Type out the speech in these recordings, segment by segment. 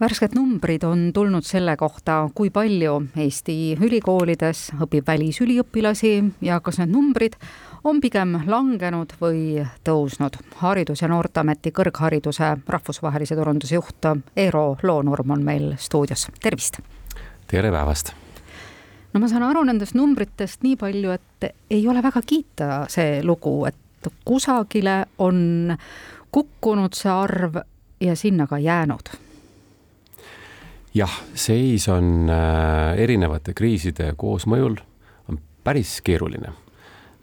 värsked numbrid on tulnud selle kohta, kui palju Eesti ülikoolides õpib välisüliõpilasi ja kas need numbrid on pigem langenud või tõusnud. haridus- ja Noorteameti kõrghariduse rahvusvahelise turunduse juht Eero Loonurm on meil stuudios, tervist! tere päevast! no ma saan aru nendest numbritest nii palju, et ei ole väga kiita see lugu, et kusagile on kukkunud see arv ja sinna ka jäänud jah, seis on äh, erinevate kriiside koosmõjul on päris keeruline.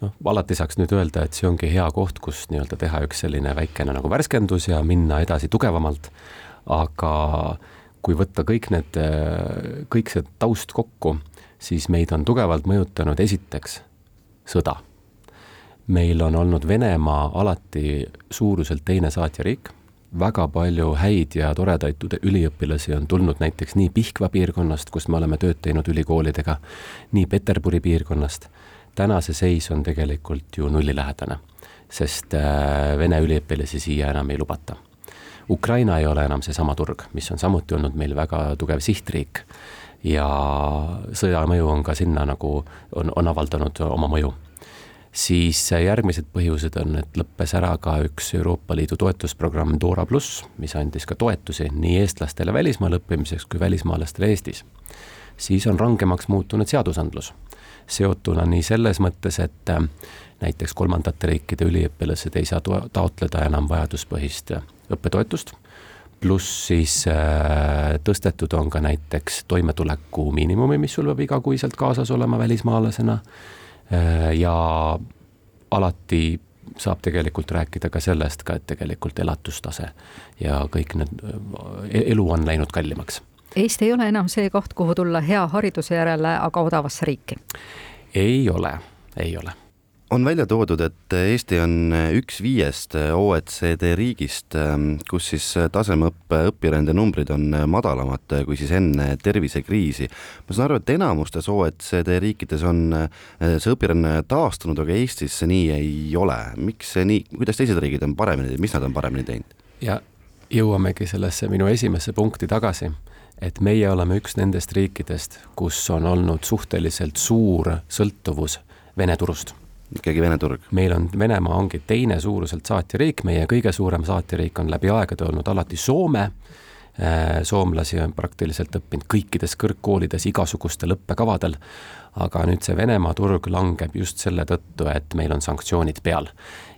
noh, alati saaks nüüd öelda, et see ongi hea koht, kus nii-öelda teha üks selline väikene nagu värskendus ja minna edasi tugevamalt. aga kui võtta kõik need, äh, kõik see taust kokku, siis meid on tugevalt mõjutanud esiteks sõda. meil on olnud Venemaa alati suuruselt teine saatjariik väga palju häid ja toredaid üliõpilasi on tulnud näiteks nii Pihkva piirkonnast, kus me oleme tööd teinud ülikoolidega, nii Peterburi piirkonnast. täna see seis on tegelikult ju nullilähedane, sest äh, Vene üliõpilasi siia enam ei lubata. Ukraina ei ole enam seesama turg, mis on samuti olnud meil väga tugev sihtriik ja sõja mõju on ka sinna nagu, on, on avaldanud oma mõju siis järgmised põhjused on, et lõppes ära ka üks Euroopa Liidu toetusprogramm Dora pluss, mis andis ka toetusi nii eestlastele välismaal õppimiseks kui välismaalastele Eestis. siis on rangemaks muutunud seadusandlus, seotuna nii selles mõttes, et äh, näiteks kolmandate riikide üliõpilased ei saa taotleda enam vajaduspõhist õppetoetust, pluss siis äh, tõstetud on ka näiteks toimetuleku miinimumi, mis sul peab igakuiselt kaasas olema välismaalasena Äh, ja alati saab tegelikult rääkida ka sellest ka, et tegelikult elatustase ja kõik need, äh, elu on läinud kallimaks. Eesti ei ole enam see koht, kuhu tulla hea hariduse järele, aga odavasse riiki? ei ole, ei ole on välja toodud, et Eesti on üks viiest OECD riigist, kus siis tasemeõppe õpirände numbrid on madalamad kui siis enne tervisekriisi. ma saan aru, et enamustes OECD riikides on see õpiränne taastunud, aga Eestis see nii ei ole. miks see nii, kuidas teised riigid on paremini, mis nad on paremini teinud? ja jõuamegi sellesse minu esimesse punkti tagasi et meie oleme üks nendest riikidest, kus on olnud suhteliselt suur sõltuvus Vene turust ikkagi Vene turg? meil on, Venemaa ongi teine suuruselt saatjariik, meie kõige suurem saatjariik on läbi aegade olnud alati Soome, äh, soomlasi on praktiliselt õppinud kõikides kõrgkoolides igasugustel õppekavadel, aga nüüd see Venemaa turg langeb just selle tõttu, et meil on sanktsioonid peal.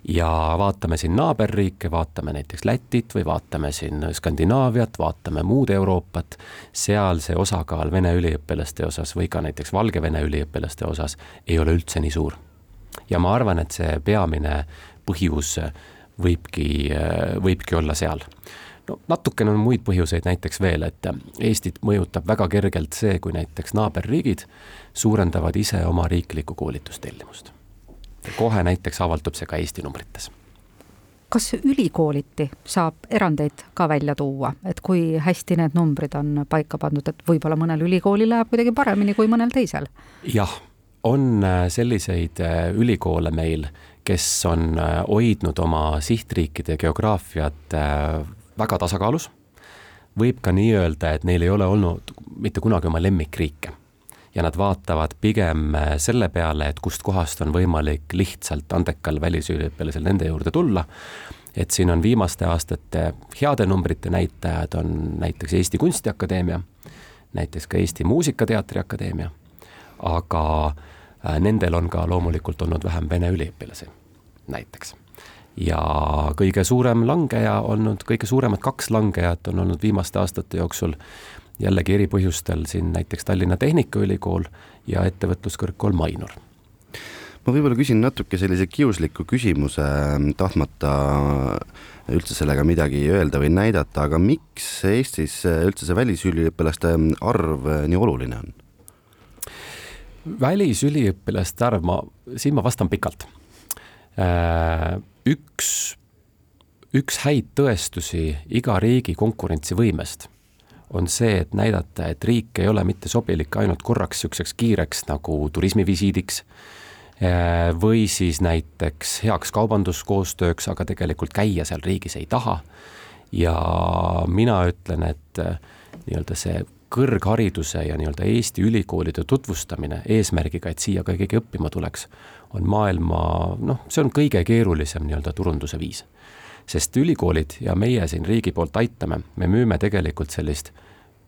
ja vaatame siin naaberriike, vaatame näiteks Lätit või vaatame siin Skandinaaviat, vaatame muud Euroopat, seal see osakaal Vene üliõpilaste osas või ka näiteks Valgevene üliõpilaste osas ei ole üldse nii suur ja ma arvan, et see peamine põhjus võibki, võibki olla seal. no natukene on muid põhjuseid näiteks veel, et Eestit mõjutab väga kergelt see, kui näiteks naaberriigid suurendavad ise oma riiklikku koolitustellimust. kohe näiteks avaldub see ka Eesti numbrites kas ülikooliti saab erandeid ka välja tuua, et kui hästi need numbrid on paika pandud, et võib-olla mõnel ülikoolil läheb kuidagi paremini kui mõnel teisel? jah, on äh, selliseid äh, ülikoole meil, kes on äh, hoidnud oma sihtriikide geograafiat väga tasakaalus. võib ka nii öelda, et neil ei ole olnud mitte kunagi oma lemmikriike ja nad vaatavad pigem selle peale, et kustkohast on võimalik lihtsalt andekal välisüliõpilasel nende juurde tulla. et siin on viimaste aastate heade numbrite näitajad on näiteks Eesti Kunstiakadeemia, näiteks ka Eesti Muusikateatri Akadeemia aga nendel on ka loomulikult olnud vähem vene üliõpilasi, näiteks. ja kõige suurem langeja olnud, kõige suuremad kaks langejat on olnud viimaste aastate jooksul jällegi eri põhjustel siin näiteks Tallinna Tehnikaülikool ja ettevõtluskõrgkool Mainor ma võib-olla küsin natuke sellise kiusliku küsimuse, tahtmata üldse sellega midagi öelda või näidata, aga miks Eestis üldse see välisüliõpilaste arv nii oluline on? Välisüliõpilaste arv, ma, siin ma vastan pikalt. Äh, üks, üks häid tõestusi iga riigi konkurentsivõimest on see, et näidata, et riik ei ole mitte sobilik ainult korraks niisuguseks kiireks nagu turismivisiidiks äh, või siis näiteks heaks kaubanduskoostööks, aga tegelikult käia seal riigis ei taha. ja mina ütlen, et nii-öelda see kõrghariduse ja nii-öelda Eesti ülikoolide tutvustamine eesmärgiga, et siia ka keegi õppima tuleks, on maailma noh, see on kõige keerulisem nii-öelda turunduse viis. sest ülikoolid ja meie siin riigi poolt aitame, me müüme tegelikult sellist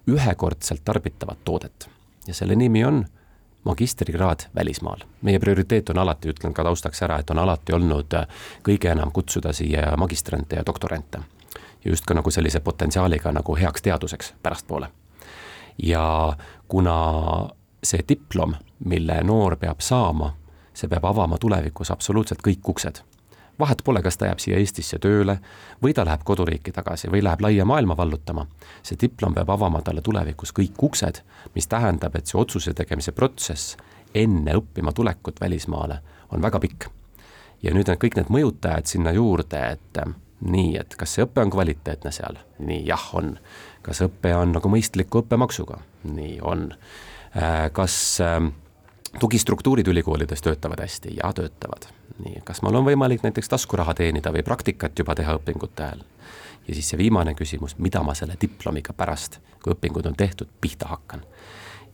ühekordselt tarbitavat toodet ja selle nimi on magistrikraad välismaal. meie prioriteet on alati, ütlen ka taustaks ära, et on alati olnud kõige enam kutsuda siia magistrante ja doktorante. just ka nagu sellise potentsiaaliga nagu heaks teaduseks pärastpoole ja kuna see diplom, mille noor peab saama, see peab avama tulevikus absoluutselt kõik uksed. vahet pole, kas ta jääb siia Eestisse tööle või ta läheb koduriiki tagasi või läheb laia maailma vallutama. see diplom peab avama talle tulevikus kõik uksed, mis tähendab, et see otsuse tegemise protsess enne õppima tulekut välismaale on väga pikk. ja nüüd on kõik need mõjutajad sinna juurde, et nii, et kas see õpe on kvaliteetne seal? nii, jah, on kas õpe on nagu mõistliku õppemaksuga? nii on. Äh, kas ähm, tugistruktuurid ülikoolides töötavad hästi? jaa, töötavad. nii, kas mul on võimalik näiteks taskuraha teenida või praktikat juba teha õpingute ajal? ja siis see viimane küsimus, mida ma selle diplomiga pärast, kui õpingud on tehtud, pihta hakkan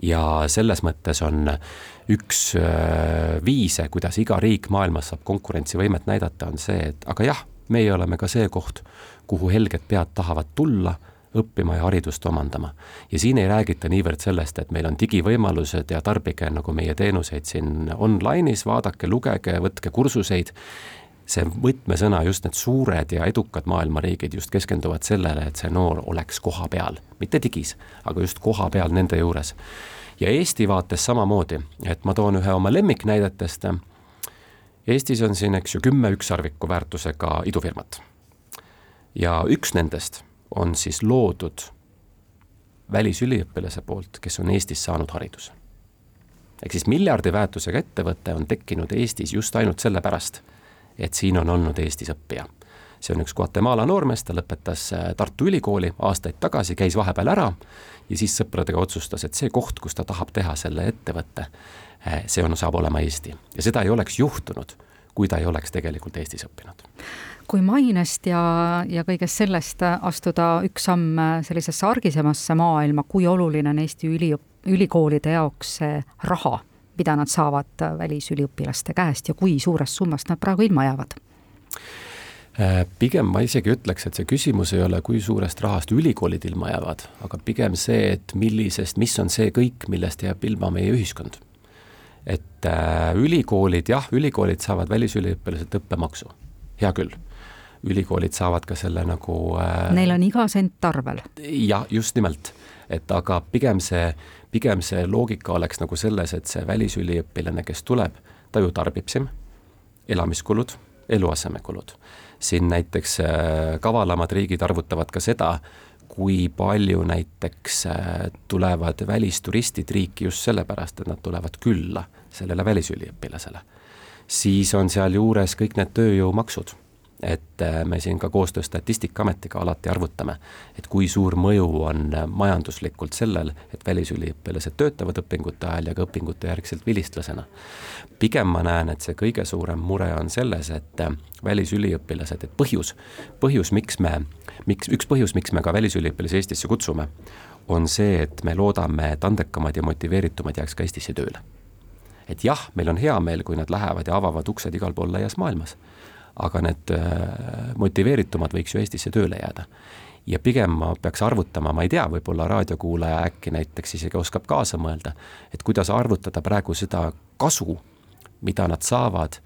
ja selles mõttes on üks äh, viise, kuidas iga riik maailmas saab konkurentsivõimet näidata, on see, et aga jah, meie oleme ka see koht, kuhu helged pead tahavad tulla õppima ja haridust omandama. ja siin ei räägita niivõrd sellest, et meil on digivõimalused ja tarbige nagu meie teenuseid siin online'is, vaadake, lugege, võtke kursuseid, see võtmesõna, just need suured ja edukad maailmariigid just keskenduvad sellele, et see noor oleks koha peal, mitte digis, aga just koha peal nende juures. ja Eesti vaates samamoodi, et ma toon ühe oma lemmiknäidetest, Eestis on siin, eks ju, kümme ükssarviku väärtusega idufirmat. ja üks nendest on siis loodud välisüliõpilase poolt, kes on Eestis saanud hariduse. ehk siis miljardi väärtusega ettevõte on tekkinud Eestis just ainult sellepärast, et siin on olnud Eestis õppija. see on üks Guatemala noormees, ta lõpetas äh, Tartu Ülikooli aastaid tagasi, käis vahepeal ära ja siis sõpradega otsustas, et see koht, kus ta tahab teha selle ettevõtte, äh, see on, saab olema Eesti ja seda ei oleks juhtunud, kui ta ei oleks tegelikult Eestis õppinud kui mainest ja, ja kõigest sellest astuda üks samm sellisesse argisemasse maailma, kui oluline on Eesti üliõp-, ülikoolide jaoks see raha, mida nad saavad välisüliõpilaste käest ja kui suurest summast nad praegu ilma jäävad? Äh, pigem ma isegi ütleks, et see küsimus ei ole, kui suurest rahast ülikoolid ilma jäävad, aga pigem see, et millisest, mis on see kõik, millest jääb ilma meie ühiskond. et äh, ülikoolid, jah, ülikoolid saavad välisüliõpilaselt õppemaksu, hea küll ülikoolid saavad ka selle nagu äh, Neil on iga sent arvel. jah, just nimelt, et aga pigem see, pigem see loogika oleks nagu selles, et see välisüliõpilane, kes tuleb, ta ju tarbib siin elamiskulud, eluasemekulud. siin näiteks äh, kavalamad riigid arvutavad ka seda, kui palju näiteks äh, tulevad välisturistid riiki just sellepärast, et nad tulevad külla sellele välisüliõpilasele. Siis on sealjuures kõik need tööjõumaksud et äh, me siin ka koostöös Statistikaametiga alati arvutame, et kui suur mõju on äh, majanduslikult sellel, et välisüliõpilased töötavad õpingute ajal ja ka õpingute järgselt vilistlasena. pigem ma näen, et see kõige suurem mure on selles, et äh, välisüliõpilased, et põhjus, põhjus, miks me, miks, üks põhjus, miks me ka välisüliõpilasi Eestisse kutsume, on see, et me loodame, et andekamad ja motiveeritumad jääks ka Eestisse tööle. Et jah, meil on hea meel, kui nad lähevad ja avavad uksed igal pool laias maailmas aga need äh, motiveeritumad võiks ju Eestisse tööle jääda. ja pigem ma peaks arvutama, ma ei tea, võib-olla raadiokuulaja äkki näiteks isegi oskab kaasa mõelda, et kuidas arvutada praegu seda kasu, mida nad saavad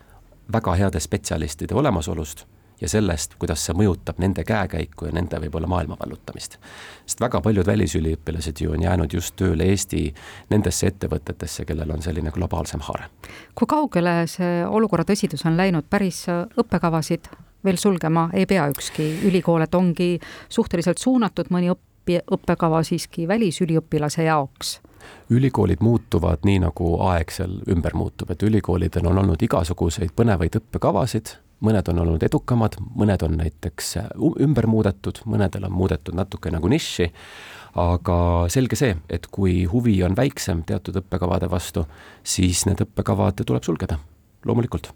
väga heade spetsialistide olemasolust ja sellest, kuidas see mõjutab nende käekäiku ja nende võib-olla maailma vallutamist. sest väga paljud välisüliõpilased ju on jäänud just tööle Eesti nendesse ettevõtetesse, kellel on selline globaalsem haare. kui kaugele see olukorra tõsidus on läinud, päris õppekavasid veel sulgema ei pea ükski ülikool, et ongi suhteliselt suunatud mõni õpi-, õppekava siiski välisüliõpilase jaoks ülikoolid muutuvad nii, nagu aeg seal ümber muutub, et ülikoolidel on olnud igasuguseid põnevaid õppekavasid, mõned on olnud edukamad, mõned on näiteks äh, ümber muudetud, mõnedel on muudetud natuke nagu nišši, aga selge see, et kui huvi on väiksem teatud õppekavade vastu, siis need õppekavad tuleb sulgeda, loomulikult.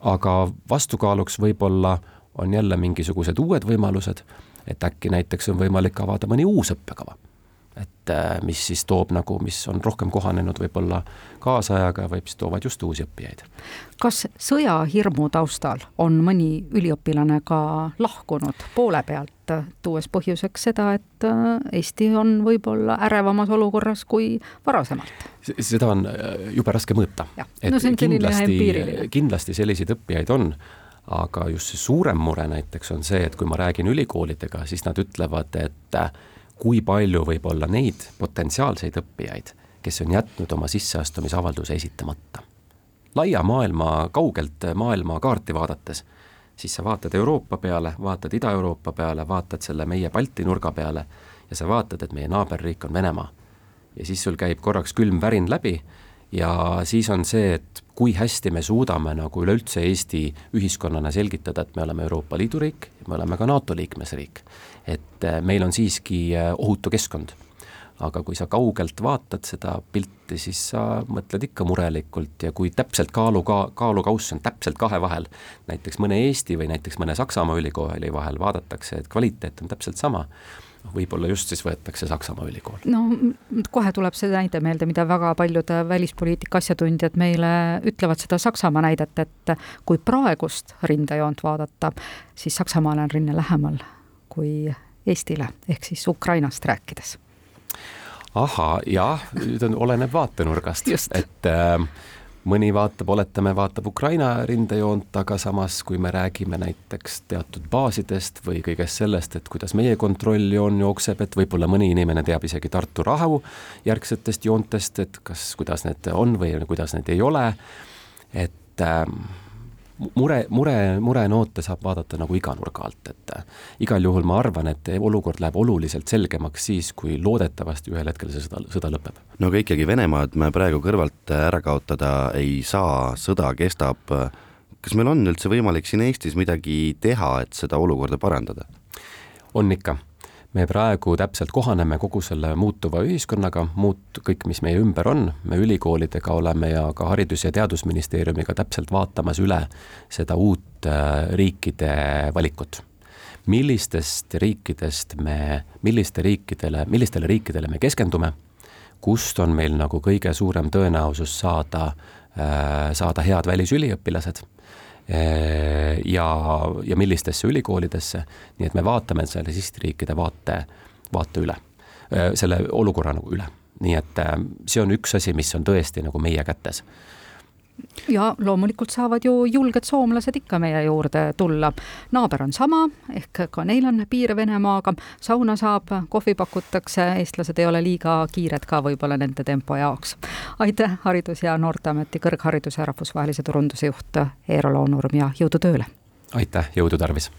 aga vastukaaluks võib-olla on jälle mingisugused uued võimalused, et äkki näiteks on võimalik avada mõni uus õppekava mis siis toob nagu, mis on rohkem kohanenud võib-olla kaasajaga, võib siis toovad just uusi õppijaid. kas sõjahirmu taustal on mõni üliõpilane ka lahkunud poole pealt, tuues põhjuseks seda, et äh, Eesti on võib-olla ärevamas olukorras kui varasemalt? seda on jube raske mõõta. No kindlasti, kindlasti selliseid õppijaid on aga just see suurem mure näiteks on see, et kui ma räägin ülikoolidega, siis nad ütlevad, et kui palju võib olla neid potentsiaalseid õppijaid, kes on jätnud oma sisseastumisavalduse esitamata. laia maailma, kaugelt maailmakaarti vaadates, siis sa vaatad Euroopa peale, vaatad Ida-Euroopa peale, vaatad selle meie Balti nurga peale ja sa vaatad, et meie naaberriik on Venemaa. ja siis sul käib korraks külm värin läbi ja siis on see, et kui hästi me suudame nagu üleüldse Eesti ühiskonnana selgitada, et me oleme Euroopa Liidu riik me oleme ka NATO liikmesriik. et äh, meil on siiski äh, ohutu keskkond. aga kui sa kaugelt vaatad seda pilti, siis sa mõtled ikka murelikult ja kui täpselt kaalu, kaalukauss on täpselt kahe vahel, näiteks mõne Eesti või näiteks mõne Saksamaa ülikooli vahel vaadatakse, et kvaliteet on täpselt sama võib-olla just siis võetakse Saksamaa ülikool. no kohe tuleb see näide meelde, mida väga paljud välispoliitika asjatundjad meile ütlevad, seda Saksamaa näidet, et kui praegust rindejoont vaadata, siis Saksamaale on rinne lähemal kui Eestile, ehk siis Ukrainast rääkides. ahah, jah, nüüd on, oleneb vaatenurgast, et äh, mõni vaatab, oletame, vaatab Ukraina rindejoont, aga samas, kui me räägime näiteks teatud baasidest või kõigest sellest, et kuidas meie kontrolljoon jookseb, et võib-olla mõni inimene teab isegi Tartu rahu järgsetest joontest, et kas, kuidas need on või kuidas need ei ole, et äh, mure, mure, murenoote saab vaadata nagu iga nurga alt, et äh, igal juhul ma arvan, et olukord läheb oluliselt selgemaks siis, kui loodetavasti ühel hetkel see sõda, sõda lõpeb. no aga ikkagi Venemaad me praegu kõrvalt ära kaotada ei saa, sõda kestab. kas meil on üldse võimalik siin Eestis midagi teha, et seda olukorda parandada? on ikka me praegu täpselt kohaneme kogu selle muutuva ühiskonnaga, muut-, kõik, mis meie ümber on, me ülikoolidega oleme ja ka Haridus- ja Teadusministeeriumiga täpselt vaatamas üle seda uut äh, riikide valikut. millistest riikidest me, milliste riikidele, millistele riikidele me keskendume, kust on meil nagu kõige suurem tõenäosus saada, äh, saada head välisüliõpilased ja, ja millistesse ülikoolidesse, nii et me vaatame selle sihtriikide vaate, vaate üle, äh, selle olukorra nagu üle. nii et äh, see on üks asi, mis on tõesti nagu meie kätes ja loomulikult saavad ju julged soomlased ikka meie juurde tulla. naaber on sama, ehk ka neil on piir Venemaaga, sauna saab, kohvi pakutakse, eestlased ei ole liiga kiired ka võib-olla nende tempo jaoks. aitäh, Haridus- ja Noorteameti kõrghariduse rahvusvahelise turunduse juht Eero Loonurm ja jõudu tööle! aitäh, jõudu tarvis!